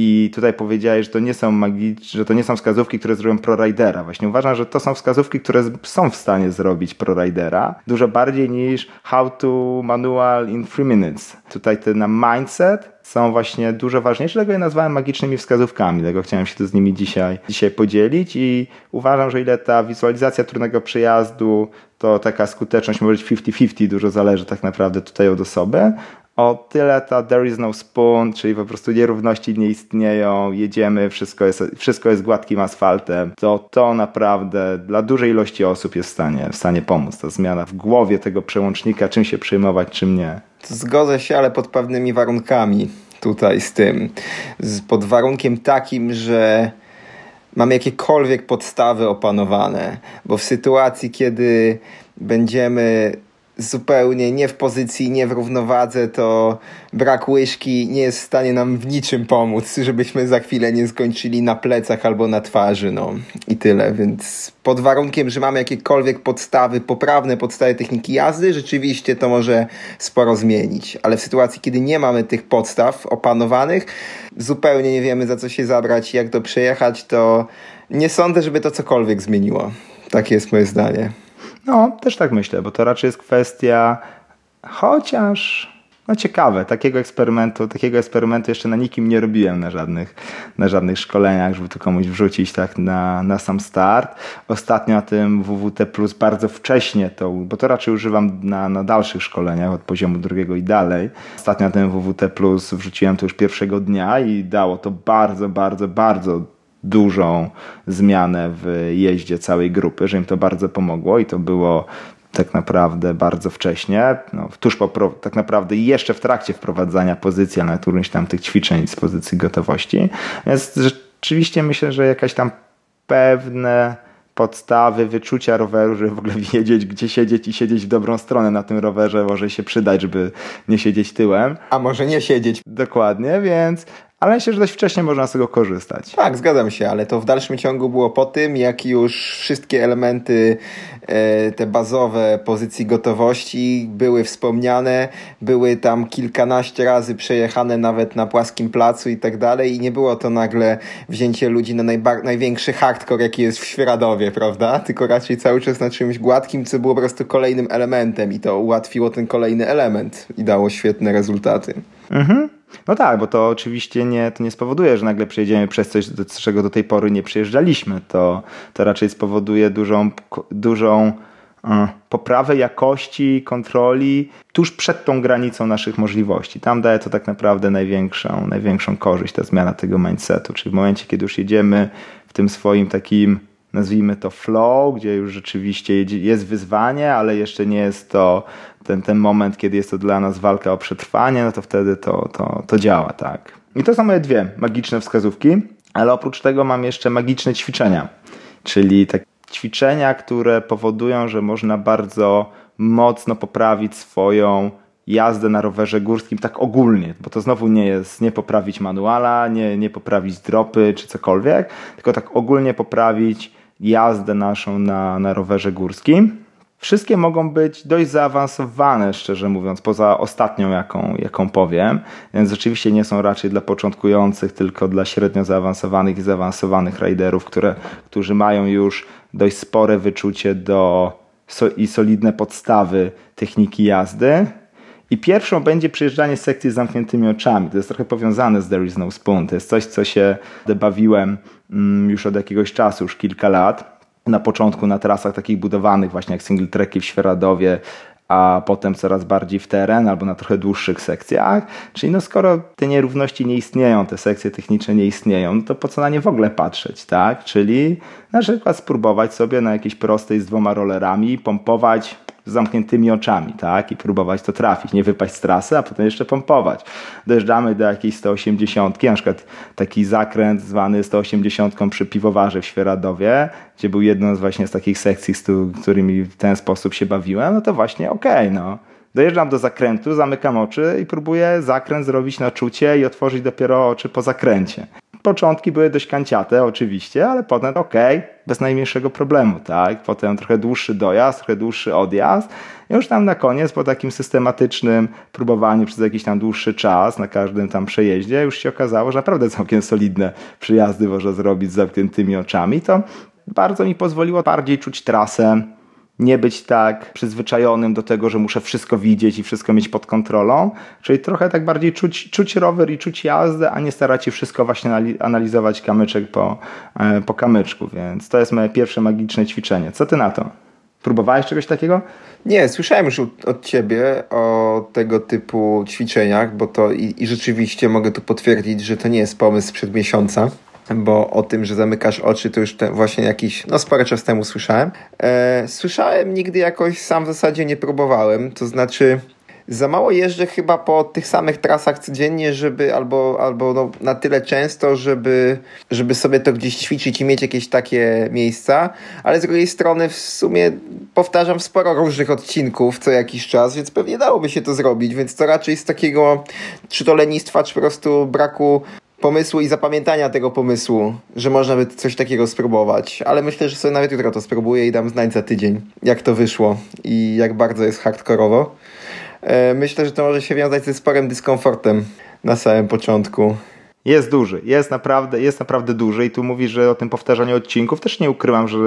I tutaj powiedziałeś, że to nie są magiczne, że to nie są wskazówki, które zrobią ProRidera. Właśnie uważam, że to są wskazówki, które są w stanie zrobić ProRidera dużo bardziej niż How to Manual in 3 Minutes. Tutaj ten mindset są właśnie dużo ważniejsze, dlatego je nazwałem magicznymi wskazówkami, dlatego chciałem się tu z nimi dzisiaj, dzisiaj podzielić i uważam, że ile ta wizualizacja trudnego przejazdu, to taka skuteczność może być 50-50, dużo zależy tak naprawdę tutaj od osoby, o tyle ta there is no spoon, czyli po prostu nierówności nie istnieją, jedziemy, wszystko jest, wszystko jest gładkim asfaltem, to to naprawdę dla dużej ilości osób jest w stanie, w stanie pomóc. Ta zmiana w głowie tego przełącznika, czym się przejmować, czym nie. Zgodzę się, ale pod pewnymi warunkami tutaj z tym. Pod warunkiem takim, że mamy jakiekolwiek podstawy opanowane, bo w sytuacji, kiedy będziemy zupełnie nie w pozycji, nie w równowadze, to brak łyżki nie jest w stanie nam w niczym pomóc, żebyśmy za chwilę nie skończyli na plecach albo na twarzy, no i tyle, więc pod warunkiem, że mamy jakiekolwiek podstawy, poprawne podstawy techniki jazdy, rzeczywiście to może sporo zmienić, ale w sytuacji, kiedy nie mamy tych podstaw opanowanych, zupełnie nie wiemy za co się zabrać, jak to przejechać, to nie sądzę, żeby to cokolwiek zmieniło. Takie jest moje zdanie. No, też tak myślę, bo to raczej jest kwestia chociaż no ciekawe, takiego eksperymentu, takiego eksperymentu jeszcze na nikim nie robiłem na żadnych, na żadnych szkoleniach, żeby to komuś wrzucić tak na, na sam start. Ostatnio na tym WWT Plus bardzo wcześnie to, bo to raczej używam na, na dalszych szkoleniach od poziomu drugiego i dalej. Ostatnio na tym WWT Plus wrzuciłem to już pierwszego dnia i dało to bardzo, bardzo, bardzo dużą zmianę w jeździe całej grupy, że im to bardzo pomogło i to było tak naprawdę bardzo wcześnie, no, tuż po, tak naprawdę jeszcze w trakcie wprowadzania pozycji, ale na którymś tam tych ćwiczeń z pozycji gotowości. Więc rzeczywiście myślę, że jakaś tam pewne podstawy, wyczucia roweru, żeby w ogóle wiedzieć, gdzie siedzieć i siedzieć w dobrą stronę na tym rowerze może się przydać, żeby nie siedzieć tyłem. A może nie siedzieć. Dokładnie, więc ale myślę, że dość wcześnie można z tego korzystać. Tak, zgadzam się, ale to w dalszym ciągu było po tym, jak już wszystkie elementy, e, te bazowe pozycji gotowości były wspomniane, były tam kilkanaście razy przejechane nawet na płaskim placu i tak dalej i nie było to nagle wzięcie ludzi na największy hardcore, jaki jest w Świeradowie, prawda? Tylko raczej cały czas na czymś gładkim, co było po prostu kolejnym elementem i to ułatwiło ten kolejny element i dało świetne rezultaty. Mhm. No tak, bo to oczywiście nie, to nie spowoduje, że nagle przejdziemy przez coś, do czego do tej pory nie przyjeżdżaliśmy. To, to raczej spowoduje dużą, dużą e, poprawę jakości kontroli tuż przed tą granicą naszych możliwości. Tam daje to tak naprawdę największą, największą korzyść, ta zmiana tego mindsetu. Czyli w momencie, kiedy już jedziemy w tym swoim takim nazwijmy to flow, gdzie już rzeczywiście jest wyzwanie, ale jeszcze nie jest to ten, ten moment, kiedy jest to dla nas walka o przetrwanie, no to wtedy to, to, to działa, tak. I to są moje dwie magiczne wskazówki, ale oprócz tego mam jeszcze magiczne ćwiczenia, czyli takie ćwiczenia, które powodują, że można bardzo mocno poprawić swoją jazdę na rowerze górskim tak ogólnie, bo to znowu nie jest nie poprawić manuala, nie, nie poprawić dropy czy cokolwiek, tylko tak ogólnie poprawić jazdę naszą na, na rowerze górskim. Wszystkie mogą być dość zaawansowane, szczerze mówiąc, poza ostatnią, jaką, jaką powiem. Więc rzeczywiście nie są raczej dla początkujących, tylko dla średnio zaawansowanych i zaawansowanych riderów, które, którzy mają już dość spore wyczucie do, so, i solidne podstawy techniki jazdy. I pierwszą będzie przyjeżdżanie z sekcji z zamkniętymi oczami. To jest trochę powiązane z There is no spoon. To jest coś, co się bawiłem mm, już od jakiegoś czasu, już kilka lat. Na początku na trasach takich budowanych, właśnie jak single tracki w Świeradowie, a potem coraz bardziej w teren albo na trochę dłuższych sekcjach. Czyli no skoro te nierówności nie istnieją, te sekcje techniczne nie istnieją, no to po co na nie w ogóle patrzeć, tak? Czyli na przykład spróbować sobie na jakiejś prostej z dwoma rollerami pompować z zamkniętymi oczami, tak? I próbować to trafić, nie wypaść z trasy, a potem jeszcze pompować. Dojeżdżamy do jakiejś 180, na przykład taki zakręt zwany 180 przy piwowarze w Świeradowie, gdzie był jedną z właśnie z takich sekcji, z którymi w ten sposób się bawiłem, no to właśnie okej, okay, no. Dojeżdżam do zakrętu, zamykam oczy i próbuję zakręt zrobić na czucie i otworzyć dopiero oczy po zakręcie. Początki były dość kanciate oczywiście, ale potem ok, bez najmniejszego problemu, tak? Potem trochę dłuższy dojazd, trochę dłuższy odjazd. I już tam na koniec, po takim systematycznym próbowaniu przez jakiś tam dłuższy czas, na każdym tam przejeździe, już się okazało, że naprawdę *laughs* całkiem solidne przyjazdy można zrobić z zamkniętymi oczami. To bardzo mi pozwoliło bardziej czuć trasę, nie być tak przyzwyczajonym do tego, że muszę wszystko widzieć i wszystko mieć pod kontrolą, czyli trochę tak bardziej czuć, czuć rower i czuć jazdę, a nie starać się wszystko właśnie analizować kamyczek po, e, po kamyczku, więc to jest moje pierwsze magiczne ćwiczenie. Co ty na to? Próbowałeś czegoś takiego? Nie, słyszałem już od ciebie o tego typu ćwiczeniach, bo to i, i rzeczywiście mogę tu potwierdzić, że to nie jest pomysł sprzed miesiąca bo o tym, że zamykasz oczy, to już te, właśnie jakiś, no spory czas temu słyszałem. E, słyszałem, nigdy jakoś sam w zasadzie nie próbowałem, to znaczy za mało jeżdżę chyba po tych samych trasach codziennie, żeby albo, albo no, na tyle często, żeby, żeby sobie to gdzieś ćwiczyć i mieć jakieś takie miejsca, ale z drugiej strony w sumie powtarzam sporo różnych odcinków co jakiś czas, więc pewnie dałoby się to zrobić, więc to raczej z takiego czy to lenistwa, czy po prostu braku pomysłu i zapamiętania tego pomysłu, że można by coś takiego spróbować. Ale myślę, że sobie nawet jutro to spróbuję i dam znać za tydzień, jak to wyszło i jak bardzo jest hardkorowo. E, myślę, że to może się wiązać ze sporym dyskomfortem na samym początku. Jest duży, jest naprawdę, jest naprawdę duży i tu mówisz, że o tym powtarzaniu odcinków też nie ukrywam, że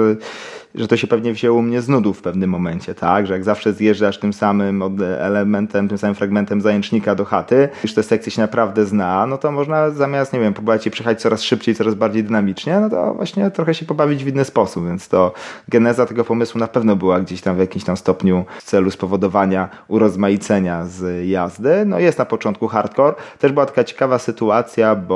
że to się pewnie wzięło mnie z nudów w pewnym momencie, tak? Że jak zawsze zjeżdżasz tym samym elementem, tym samym fragmentem zajęcznika do chaty, już te sekcje się naprawdę zna, no to można zamiast, nie wiem, próbować je przejechać coraz szybciej, coraz bardziej dynamicznie, no to właśnie trochę się pobawić w inny sposób, więc to geneza tego pomysłu na pewno była gdzieś tam w jakimś tam stopniu w celu spowodowania urozmaicenia z jazdy. No jest na początku hardcore. Też była taka ciekawa sytuacja, bo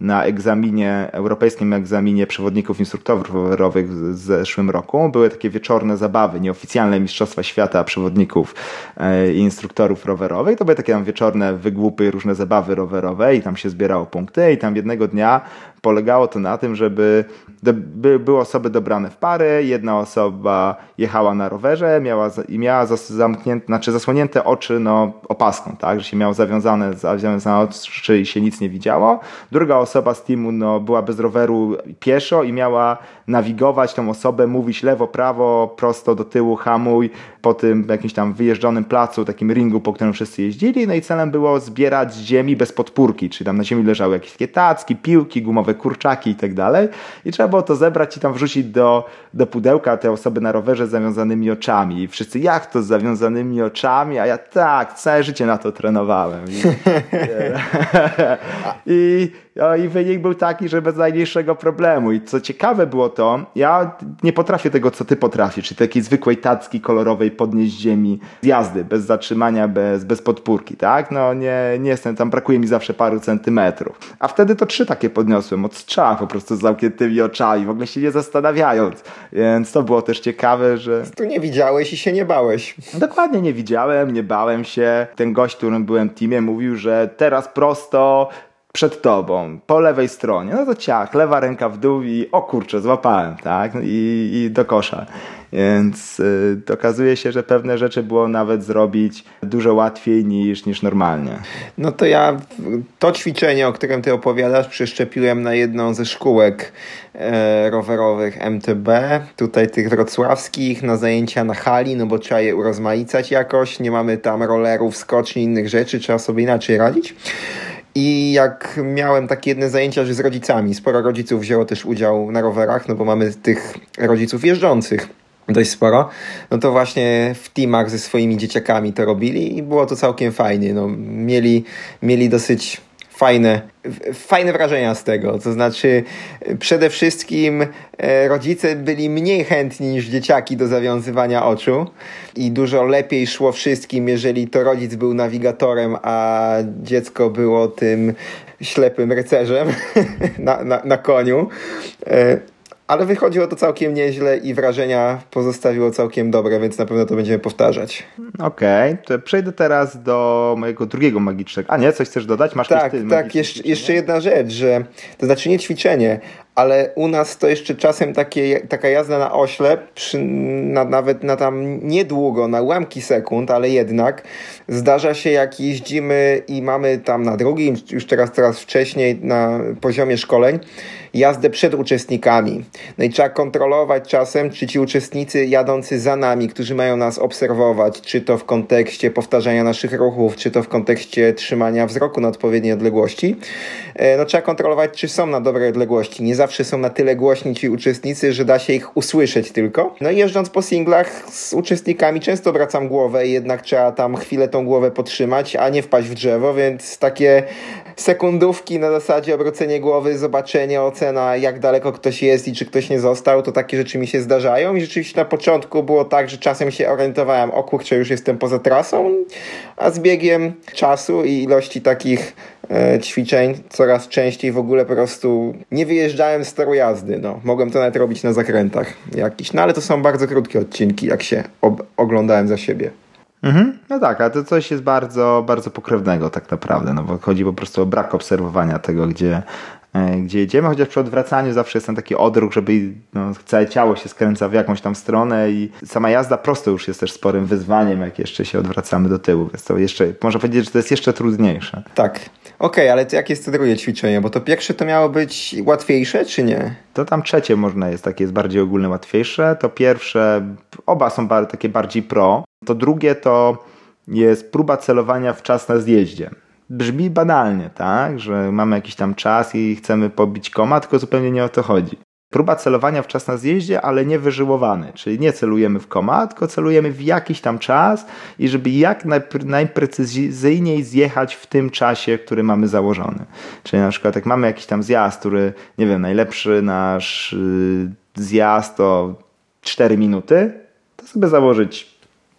na egzaminie, europejskim egzaminie przewodników instruktorów rowerowych w zeszłym roku roku były takie wieczorne zabawy, nieoficjalne Mistrzostwa Świata przewodników e, i instruktorów rowerowych. To były takie tam wieczorne wygłupy, różne zabawy rowerowe i tam się zbierało punkty i tam jednego dnia polegało to na tym, żeby by, były osoby dobrane w pary, jedna osoba jechała na rowerze miała, i miała zamknięte, znaczy zasłonięte oczy no, opaską, tak, że się miał zawiązane, zawiązane oczy i się nic nie widziało. Druga osoba z teamu no, była bez roweru pieszo i miała nawigować tą osobę, mówić lewo, prawo, prosto do tyłu, hamuj, po tym jakimś tam wyjeżdżonym placu, takim ringu, po którym wszyscy jeździli, no i celem było zbierać z ziemi bez podpórki, czyli tam na ziemi leżały jakieś takie tacki, piłki, gumowe kurczaki i tak dalej i trzeba było to zebrać i tam wrzucić do, do pudełka te osoby na rowerze z zawiązanymi oczami i wszyscy, jak to z zawiązanymi oczami, a ja tak, całe życie na to trenowałem. I, *laughs* I, no, i wynik był taki, że bez najmniejszego problemu i co ciekawe było to, ja nie potrafię tego, co ty potrafisz, czyli takiej zwykłej tacki kolorowej podnieść ziemi z jazdy, bez zatrzymania, bez, bez podpórki, tak? No nie, nie jestem, tam brakuje mi zawsze paru centymetrów. A wtedy to trzy takie podniosłem od strzała po prostu z zamkniętymi oczami, w ogóle się nie zastanawiając. Więc to było też ciekawe, że... Tu nie widziałeś i się nie bałeś. Dokładnie nie widziałem, nie bałem się. Ten gość, którym byłem w teamie mówił, że teraz prosto przed tobą, po lewej stronie, no to ciach, lewa ręka w dół i o kurczę, złapałem, tak, i, i do kosza. Więc y, okazuje się, że pewne rzeczy było nawet zrobić dużo łatwiej niż, niż normalnie. No to ja to ćwiczenie, o którym ty opowiadasz, przeszczepiłem na jedną ze szkółek e, rowerowych MTB, tutaj tych wrocławskich, na zajęcia na hali, no bo trzeba je urozmaicać jakoś, nie mamy tam rollerów, skoczni, innych rzeczy, trzeba sobie inaczej radzić. I jak miałem takie jedne zajęcia, że z rodzicami, sporo rodziców wzięło też udział na rowerach, no bo mamy tych rodziców jeżdżących. dość sporo, no to właśnie w teamach ze swoimi dzieciakami to robili i było to całkiem fajnie. No, mieli, mieli dosyć fajne, fajne wrażenia z tego. To znaczy, przede wszystkim e, rodzice byli mniej chętni niż dzieciaki do zawiązywania oczu i dużo lepiej szło wszystkim, jeżeli to rodzic był nawigatorem, a dziecko było tym ślepym rycerzem *laughs* na, na, na koniu. Ale wychodziło to całkiem nieźle i wrażenia pozostawiło całkiem dobre, więc na pewno to będziemy powtarzać. Okej, okay, to przejdę teraz do mojego drugiego magicznego. A nie, coś chcesz dodać? Masz tak, tak, jeszcze, jeszcze jedna rzecz, że to znaczy nie ćwiczenie, ale u nas to jeszcze czasem takie, taka jazda na oślep, przy, na, nawet na tam niedługo, na ułamki sekund, ale jednak zdarza się jak jeździmy i mamy tam na drugim, już teraz coraz wcześniej na poziomie szkoleń, jazdę przed uczestnikami. No i trzeba kontrolować czasem, czy ci uczestnicy jadący za nami, którzy mają nas obserwować, czy to w kontekście powtarzania naszych ruchów, czy to w kontekście trzymania wzroku na odpowiedniej odległości, e, no trzeba kontrolować, czy są na dobrej odległości. Nie zawsze są na tyle głośni ci uczestnicy, że da się ich usłyszeć tylko. No i jeżdżąc po singlach z uczestnikami często obracam głowę i jednak trzeba tam chwilę tą głowę podtrzymać, a nie wpaść w drzewo, więc takie sekundówki na zasadzie obrócenie głowy, zobaczenie, ocena jak daleko ktoś jest i czy ktoś nie został, to takie rzeczy mi się zdarzają i rzeczywiście na początku było tak, że czasem się orientowałem, o kurczę, już jestem poza trasą, a z biegiem czasu i ilości takich e, ćwiczeń coraz częściej w ogóle po prostu nie wyjeżdżałem z toru jazdy. No. Mogłem to nawet robić na zakrętach jakiś, no ale to są bardzo krótkie odcinki, jak się oglądałem za siebie. Mhm. No tak, a to coś jest bardzo, bardzo pokrewnego tak naprawdę, no bo chodzi po prostu o brak obserwowania tego, gdzie, gdzie jedziemy, chociaż przy odwracaniu zawsze jest ten taki odruch, żeby no, całe ciało się skręca w jakąś tam stronę i sama jazda prosto już jest też sporym wyzwaniem, jak jeszcze się odwracamy do tyłu, więc to jeszcze, można powiedzieć, że to jest jeszcze trudniejsze. Tak. Okej, okay, ale to jakie jest to drugie ćwiczenie? Bo to pierwsze to miało być łatwiejsze, czy nie? To tam trzecie można jest takie jest bardziej ogólne, łatwiejsze. To pierwsze, oba są takie bardziej pro. To drugie to jest próba celowania w czas na zjeździe. Brzmi banalnie, tak? Że mamy jakiś tam czas i chcemy pobić koma, tylko zupełnie nie o to chodzi. Próba celowania w czas na zjeździe, ale nie wyżyłowany, czyli nie celujemy w koma, tylko celujemy w jakiś tam czas i żeby jak najprecyzyjniej zjechać w tym czasie, który mamy założony. Czyli na przykład jak mamy jakiś tam zjazd, który, nie wiem, najlepszy nasz y, zjazd to 4 minuty, to sobie założyć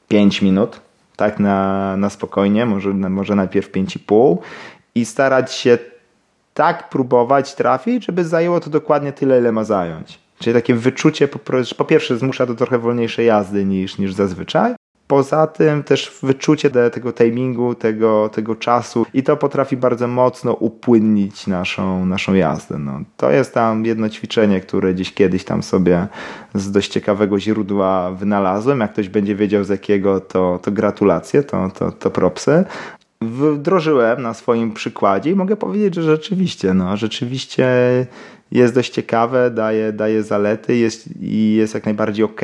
5 minut, tak na, na spokojnie, może, może najpierw 5,5 i starać się tak próbować trafić, żeby zajęło to dokładnie tyle, ile ma zająć. Czyli takie wyczucie, po, po pierwsze zmusza do trochę wolniejszej jazdy niż, niż zazwyczaj, Poza tym też wyczucie tego timingu, tego, tego czasu i to potrafi bardzo mocno upłynnić naszą, naszą jazdę. No, to jest tam jedno ćwiczenie, które gdzieś kiedyś tam sobie z dość ciekawego źródła wynalazłem. Jak ktoś będzie wiedział z jakiego, to, to gratulacje, to, to, to propsy wdrożyłem na swoim przykładzie i mogę powiedzieć, że rzeczywiście, no, rzeczywiście jest dość ciekawe, daje, daje zalety jest, i jest jak najbardziej ok.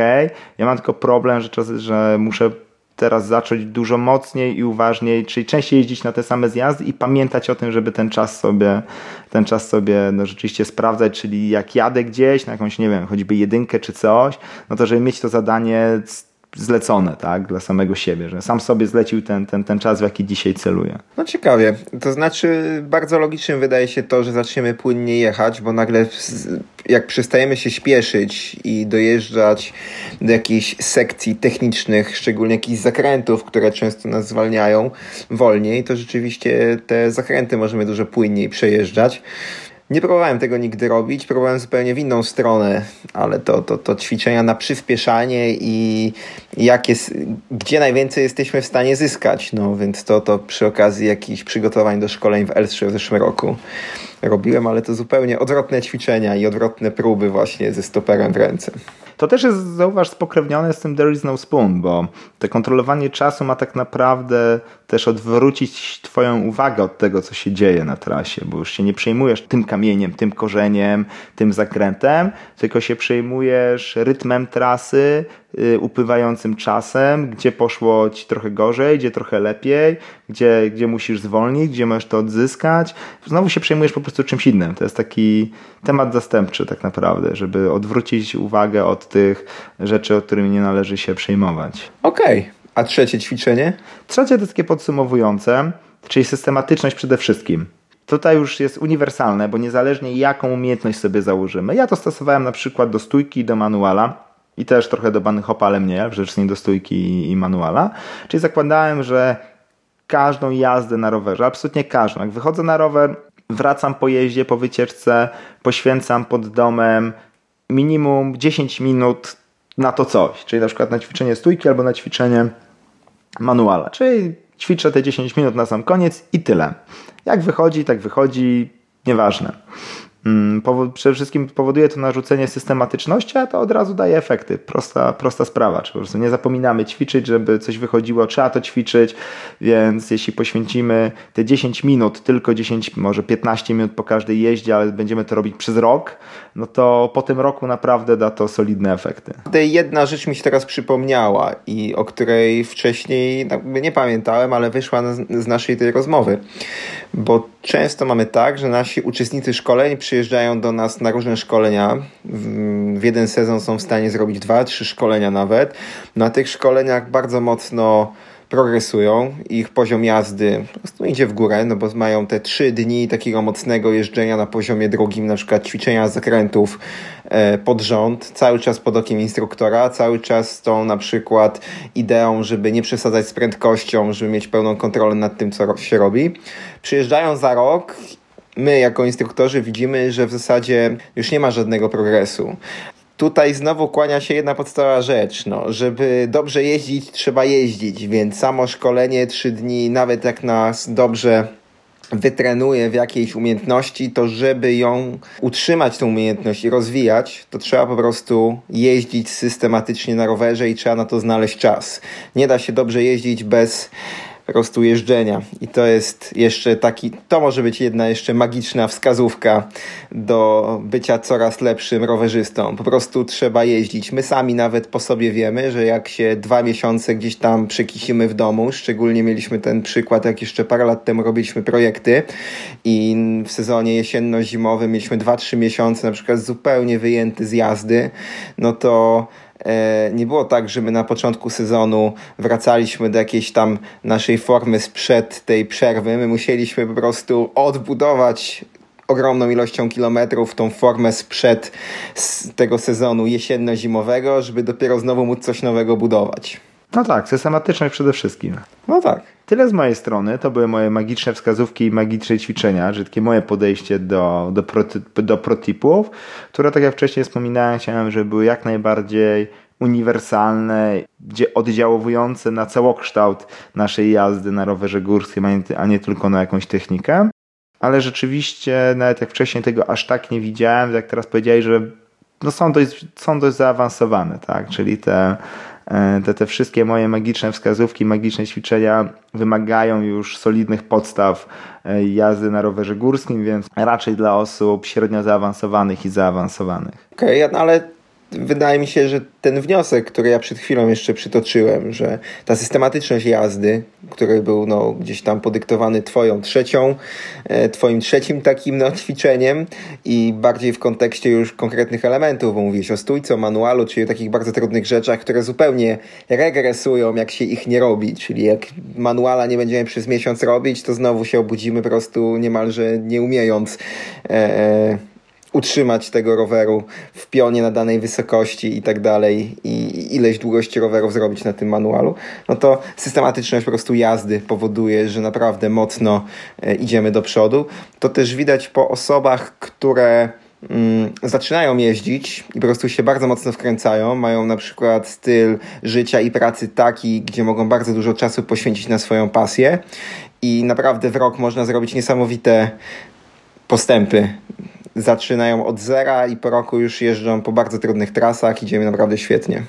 Ja mam tylko problem, że, że muszę teraz zacząć dużo mocniej i uważniej, czyli częściej jeździć na te same zjazdy i pamiętać o tym, żeby ten czas sobie, ten czas sobie no, rzeczywiście sprawdzać, czyli jak jadę gdzieś na jakąś, nie wiem, choćby jedynkę czy coś, no to żeby mieć to zadanie zlecone, tak, dla samego siebie, że sam sobie zlecił ten, ten, ten czas, w jaki dzisiaj celuje. No ciekawie. To znaczy, bardzo logicznym wydaje się to, że zaczniemy płynnie jechać, bo nagle jak przestajemy się śpieszyć i dojeżdżać do jakichś sekcji technicznych, szczególnie jakichś zakrętów, które często nas zwalniają wolniej, to rzeczywiście te zakręty możemy dużo płynniej przejeżdżać. Nie próbowałem tego nigdy robić, próbowałem zupełnie w inną stronę, ale to, to, to ćwiczenia na przyspieszanie i jak jest, gdzie najwięcej jesteśmy w stanie zyskać. No więc to, to przy okazji jakichś przygotowań do szkoleń w Elstrze w zeszłym roku robiłem, ale to zupełnie odwrotne ćwiczenia i odwrotne próby właśnie ze stoperem w ręce. To też jest, zauważ, spokrewnione z tym There is no spoon, bo to kontrolowanie czasu ma tak naprawdę też odwrócić Twoją uwagę od tego, co się dzieje na trasie, bo już się nie przejmujesz tym kamieniem, tym korzeniem, tym zakrętem, tylko się przejmujesz rytmem trasy, upływającym czasem, gdzie poszło ci trochę gorzej, gdzie trochę lepiej, gdzie, gdzie musisz zwolnić, gdzie możesz to odzyskać. Znowu się przejmujesz po prostu czymś innym. To jest taki temat zastępczy tak naprawdę, żeby odwrócić uwagę od tych rzeczy, o którymi nie należy się przejmować. Okej. Okay. A trzecie ćwiczenie? Trzecie to takie podsumowujące, czyli systematyczność przede wszystkim. Tutaj już jest uniwersalne, bo niezależnie jaką umiejętność sobie założymy. Ja to stosowałem na przykład do stójki i do manuala i też trochę do bunny hopa, ale przede wszystkim do stójki i manuala. Czyli zakładałem, że każdą jazdę na rowerze, absolutnie każdą. Jak wychodzę na rower, wracam po jeździe, po wycieczce, poświęcam pod domem minimum 10 minut na to coś. Czyli na przykład na ćwiczenie stójki albo na ćwiczenie manuala. Czyli ćwiczę te 10 minut na sam koniec i tyle. Jak wychodzi, tak wychodzi, nieważne. Mm, przede wszystkim powoduje to narzucenie systematyczności, a to od razu daje efekty. Prosta, prosta sprawa. Czy po prostu nie zapominamy ćwiczyć, żeby coś wychodziło, trzeba to ćwiczyć, więc jeśli poświęcimy te 10 minut, tylko 10, może 15 minut po każdej jeździe, ale będziemy to robić przez rok, no to po tym roku naprawdę da to solidne efekty. Jedna rzecz mi się teraz przypomniała i o której wcześniej nie pamiętałem, ale wyszła z naszej tej rozmowy. Bo często mamy tak, że nasi uczestnicy szkoleń przyjeżdżają do nas na różne szkolenia. W jeden sezon są w stanie zrobić dwa, trzy szkolenia nawet. Na tych szkoleniach bardzo mocno progresują, ich poziom jazdy po prostu idzie w górę, no bo mają te trzy dni takiego mocnego jeżdżenia na poziomie drugim, na przykład ćwiczenia zakrętów e, pod rząd, cały czas pod okiem instruktora, cały czas z tą na przykład ideą, żeby nie przesadzać z prędkością, żeby mieć pełną kontrolę nad tym, co się robi. Przyjeżdżają za rok my jako instruktorzy widzimy, że w zasadzie już nie ma żadnego progresu. Tutaj znowu kłania się jedna podstawowa rzecz, no, żeby dobrze jeździć, trzeba jeździć, więc samo szkolenie trzy dni, nawet jak nas dobrze wytrenuje w jakiejś umiejętności, to żeby ją utrzymać, tą umiejętność i rozwijać, to trzeba po prostu jeździć systematycznie na rowerze i trzeba na to znaleźć czas. Nie da się dobrze jeździć bez po prostu jeżdżenia. I to jest jeszcze taki, to może być jedna jeszcze magiczna wskazówka do bycia coraz lepszym rowerzystą. Po prostu trzeba jeździć. My sami nawet po sobie wiemy, że jak się dwa miesiące gdzieś tam przekisimy w domu, szczególnie mieliśmy ten przykład, jak jeszcze parę lat temu robiliśmy projekty i w sezonie jesienno-zimowym mieliśmy 2-3 miesiące na przykład zupełnie wyjęty z jazdy, no to nie było tak, że my na początku sezonu wracaliśmy do jakiejś tam naszej formy sprzed tej przerwy. My musieliśmy po prostu odbudować ogromną ilością kilometrów tą formę sprzed tego sezonu jesienno-zimowego, żeby dopiero znowu móc coś nowego budować. No tak, systematyczność przede wszystkim. No tak. Tyle z mojej strony. To były moje magiczne wskazówki i magiczne ćwiczenia, że takie moje podejście do, do, proty, do protipów, które tak jak wcześniej wspominałem, chciałem, żeby były jak najbardziej uniwersalne, gdzie oddziaływujące na całokształt naszej jazdy na rowerze górskim, a nie, tylko na jakąś technikę. Ale rzeczywiście, nawet jak wcześniej tego aż tak nie widziałem, jak teraz powiedziałeś, że no są, dość, są dość zaawansowane, tak? Czyli te te, te wszystkie moje magiczne wskazówki, magiczne ćwiczenia wymagają już solidnych podstaw e, jazdy na rowerze górskim, więc raczej dla osób średnio zaawansowanych i zaawansowanych. Okej, okay, ale wydaje mi się, że ten wniosek, który ja przed chwilą jeszcze przytoczyłem, że ta systematyczność jazdy, który był no, gdzieś tam podyktowany twoją trzecią, e, twoim trzecim takim no, *laughs* ćwiczeniem i bardziej w kontekście już konkretnych elementów, bo mówisz o stójce, o manualu, czyli o takich bardzo trudnych rzeczach, które zupełnie regresują, jak się ich nie robi, czyli jak manuala nie będziemy przez miesiąc robić, to znowu się obudzimy po prostu niemalże nie umiejąc e, e utrzymać tego roweru w pionie na danej wysokości i tak dalej i ileś długości rowerów zrobić na tym manualu, no to systematyczność po prostu jazdy powoduje, że naprawdę mocno e, idziemy do przodu. To też widać po osobach, które mm, zaczynają jeździć i po prostu się bardzo mocno wkręcają, mają na przykład styl życia i pracy taki, gdzie mogą bardzo dużo czasu poświęcić na swoją pasję i naprawdę w rok można zrobić niesamowite postępy zaczynają od zera i po roku już jeżdżą po bardzo trudnych trasach, idziemy naprawdę świetnie.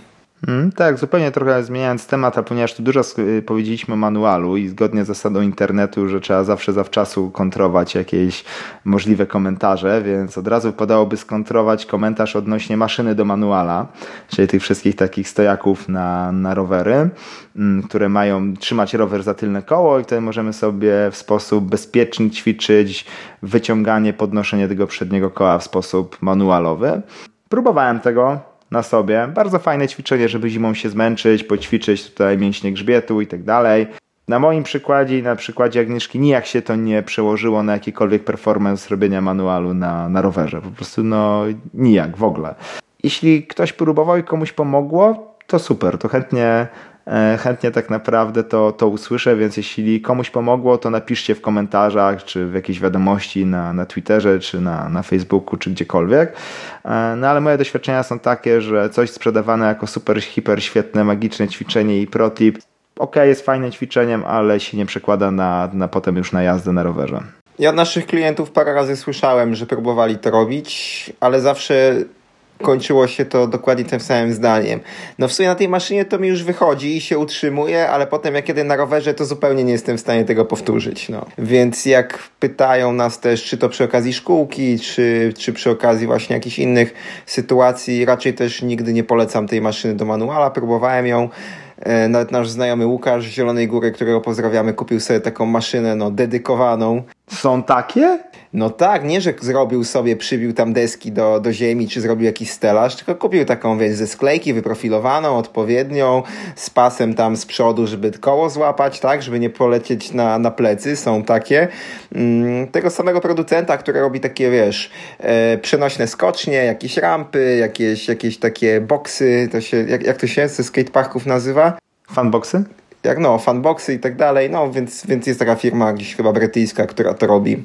Mm, tak, zupełnie trochę zmieniając temat, a ponieważ tu dużo y, powiedzieliśmy o manualu i zgodnie z zasadą internetu, że trzeba zawsze zawczasu kontrować jakieś możliwe komentarze, więc od razu wypadałoby skontrować komentarz odnośnie maszyny do manuala, czyli tych wszystkich takich stojaków na, na rowery, mm, które mają trzymać rower za tylne koło i wtedy możemy sobie w sposób bezpieczny ćwiczyć wyciąganie, podnoszenie tego przedniego koła w sposób manualowy. Próbowałem tego, na sobie. Bardzo fajne ćwiczenie, żeby zimą się zmęczyć, poćwiczyć tutaj mięśnie grzbietu i tak dalej. Na moim przykładzie i na przykładzie Agnieszki nijak się to nie przełożyło na jakikolwiek performance robienia manualu na, na rowerze. Po prostu no nijak w ogóle. Jeśli ktoś próbował i komuś pomogło, to super, to chętnie chętnie tak naprawdę to, to usłyszę, więc jeśli komuś pomogło, to napiszcie w komentarzach, czy w jakiejś wiadomości na, na Twitterze, czy na, na Facebooku, czy gdziekolwiek. E, no ale moje doświadczenia są takie, że coś sprzedawane jako super, hiper, świetne, magiczne ćwiczenie i protip, ok, jest fajnym ćwiczeniem, ale się nie przekłada na, na potem już na jazdę na rowerze. Ja od naszych klientów parę razy słyszałem, że próbowali to robić, ale zawsze kończyło się to dokładnie tym samym zdaniem. No w sumie na tej maszynie to mi już wychodzi i się utrzymuje, ale potem jak jedę na rowerze, to zupełnie nie jestem w stanie tego powtórzyć. No. Więc jak pytają nas też, czy to przy okazji szkółki, czy, czy przy okazji właśnie jakichś innych sytuacji, raczej też nigdy nie polecam tej maszyny do manuala. Próbowałem ją e, nawet nasz znajomy Łukasz z Zielonej Góry, którego pozdrawiamy, kupił sobie taką maszynę no, dedykowaną. Są takie? No tak, nie, że zrobił sobie, przybił tam deski do, do ziemi, czy zrobił jakiś stelaż, tylko kupił taką, wiesz, ze sklejki wyprofilowaną, odpowiednią, z pasem tam z przodu, żeby koło złapać, tak, żeby nie polecieć na, na plecy, są takie. Mm, tego samego producenta, który robi takie, wiesz, e, przenośne skocznie, jakieś rampy, jakieś, jakieś takie boksy, to się, jak, jak to się ze skateparków nazywa? Fanboxy? Jak no, fanboxy i tak dalej, no więc, więc jest taka firma gdzieś chyba brytyjska, która to robi.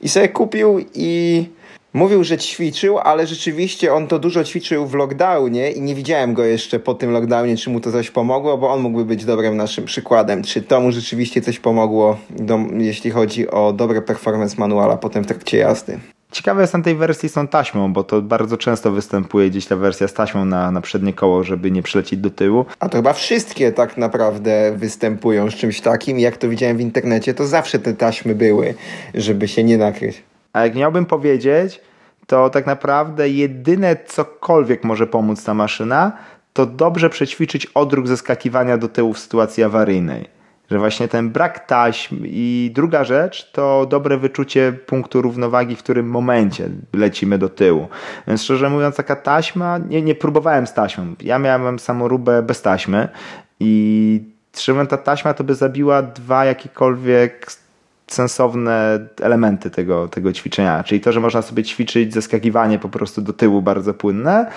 I sobie kupił i mówił, że ćwiczył, ale rzeczywiście on to dużo ćwiczył w lockdownie i nie widziałem go jeszcze po tym lockdownie, czy mu to coś pomogło, bo on mógłby być dobrym naszym przykładem. Czy to mu rzeczywiście coś pomogło, do, jeśli chodzi o dobre performance manuala potem w trakcie jazdy. Ciekawe jest na tej wersji z tą taśmą, bo to bardzo często występuje gdzieś ta wersja z taśmą na, na przednie koło, żeby nie przylecieć do tyłu. A to chyba wszystkie tak naprawdę występują z czymś takim. Jak to widziałem w internecie, to zawsze te taśmy były, żeby się nie nakryć. A jak miałbym powiedzieć, to tak naprawdę jedyne cokolwiek może pomóc ta maszyna, to dobrze przećwiczyć odruch zeskakiwania do tyłu w sytuacji awaryjnej że właśnie ten brak taśm i druga rzecz to dobre wyczucie punktu równowagi, w którym momencie lecimy do tyłu. Więc szczerze mówiąc, taka taśma, nie, nie próbowałem z taśmą. Ja miałem samoróbę bez taśmy i trzymam ta taśma to by zabiła dwa jakiekolwiek sensowne elementy tego, tego ćwiczenia. Czyli to, że można sobie ćwiczyć zeskakiwanie po prostu do tyłu bardzo płynne,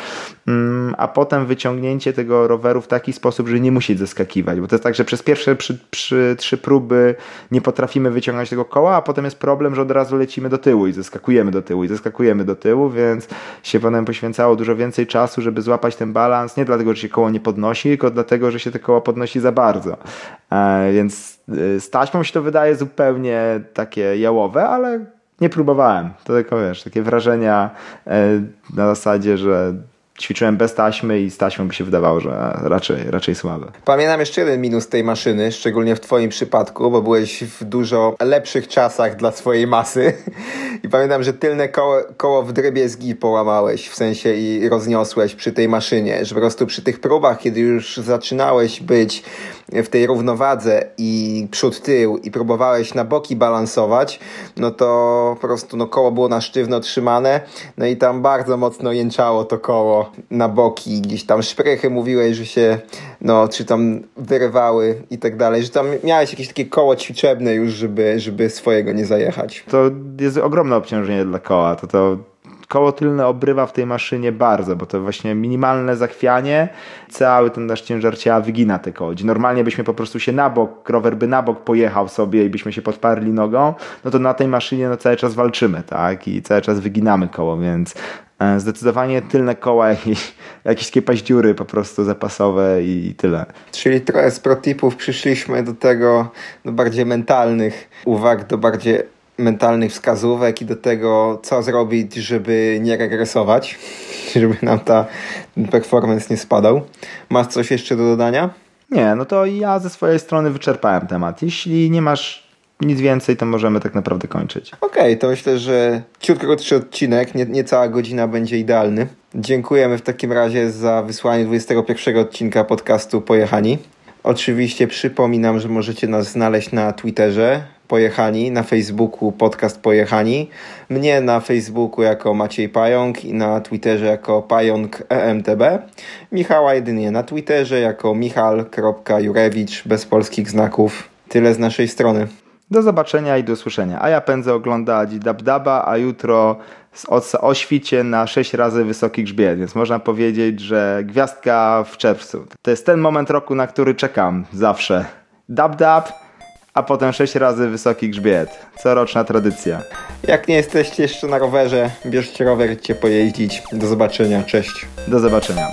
mm, a potem wyciągnięcie tego roweru w taki sposób, że nie musieć zeskakiwać. Bo to jest tak, że przez pierwsze przy, przy trzy próby nie potrafimy wyciągnąć tego koła, a potem jest problem, że od razu lecimy do tyłu i zeskakujemy do tyłu i zeskakujemy do tyłu, więc się potem poświęcało dużo więcej czasu, żeby złapać ten balans. Nie dlatego, że się koło nie podnosi, tylko dlatego, że się te koło podnosi za bardzo. E, więc y, z taśmą się to wydaje zupełnie takie jałowe, ale nie próbowałem. To tylko wiesz, takie wrażenia e, na zasadzie, że ćwiczyłem bez taśmy i z taśmą by się wydawało, że raczej, raczej słabe. Pamiętam jeszcze jeden minus tej maszyny, szczególnie w twoim przypadku, bo byłeś w dużo lepszych czasach dla swojej masy *laughs* i pamiętam, że tylne koło, koło w drobiezgi połamałeś, w sensie i rozniosłeś przy tej maszynie, że po prostu przy tych próbach, kiedy już zaczynałeś być w tej równowadze i przód tył i próbowałeś na boki balansować, no to po prostu no, koło było na sztywno trzymane, no i tam bardzo mocno jęczało to koło na boki, gdzieś tam szprychy mówiłeś, że się, no, czy tam wyrywały i tak dalej, że tam miałeś jakieś takie koło ćwiczebne już, żeby, żeby swojego nie zajechać. To jest ogromne obciążenie dla koła, to to koło tylne obrywa w tej maszynie bardzo, bo to właśnie minimalne zachwianie, cały ten nasz ciężar ciała wygina te koło. Normalnie byśmy po prostu się na bok, rower by na bok pojechał sobie i byśmy się podparli nogą, no to na tej maszynie no cały czas walczymy, tak? I cały czas wyginamy koło, więc e, zdecydowanie tylne koła, *laughs* jakieś, jakieś takie paździury po prostu zapasowe i tyle. Czyli trochę z protipów przyszliśmy do tego, do bardziej mentalnych uwag, do bardziej mentalnych wskazówek i do tego, co zrobić, żeby nie regresować, *laughs* żeby nam ta performance nie spadał. Masz coś jeszcze do dodania? Nie, no to ja ze swojej strony wyczerpałem temat. Jeśli nie masz nic więcej, to możemy tak naprawdę kończyć. Okej, okay, to myślę, że ciut krótszy odcinek, nie, nie cała godzina będzie idealny. Dziękujemy w takim razie za wysłanie 21 odcinka podcastu Pojechani. Oczywiście przypominam, że możecie nas znaleźć na Twitterze Pojechani, na Facebooku podcast Pojechani, mnie na Facebooku jako Maciej Pająk i na Twitterze jako Pająk EMTB, Michała jedynie na Twitterze jako michal.jurewicz bez polskich znaków. Tyle z naszej strony. Do zobaczenia i do usłyszenia. A ja pędzę oglądać Dabdaba, a jutro o świcie na 6 razy wysoki grzbiet, więc można powiedzieć, że gwiazdka w czerwcu. To jest ten moment roku, na który czekam zawsze. Dab dab, a potem 6 razy wysoki grzbiet. Coroczna tradycja. Jak nie jesteście jeszcze na rowerze, bierzcie rower, idźcie pojeździć. Do zobaczenia, cześć. Do zobaczenia.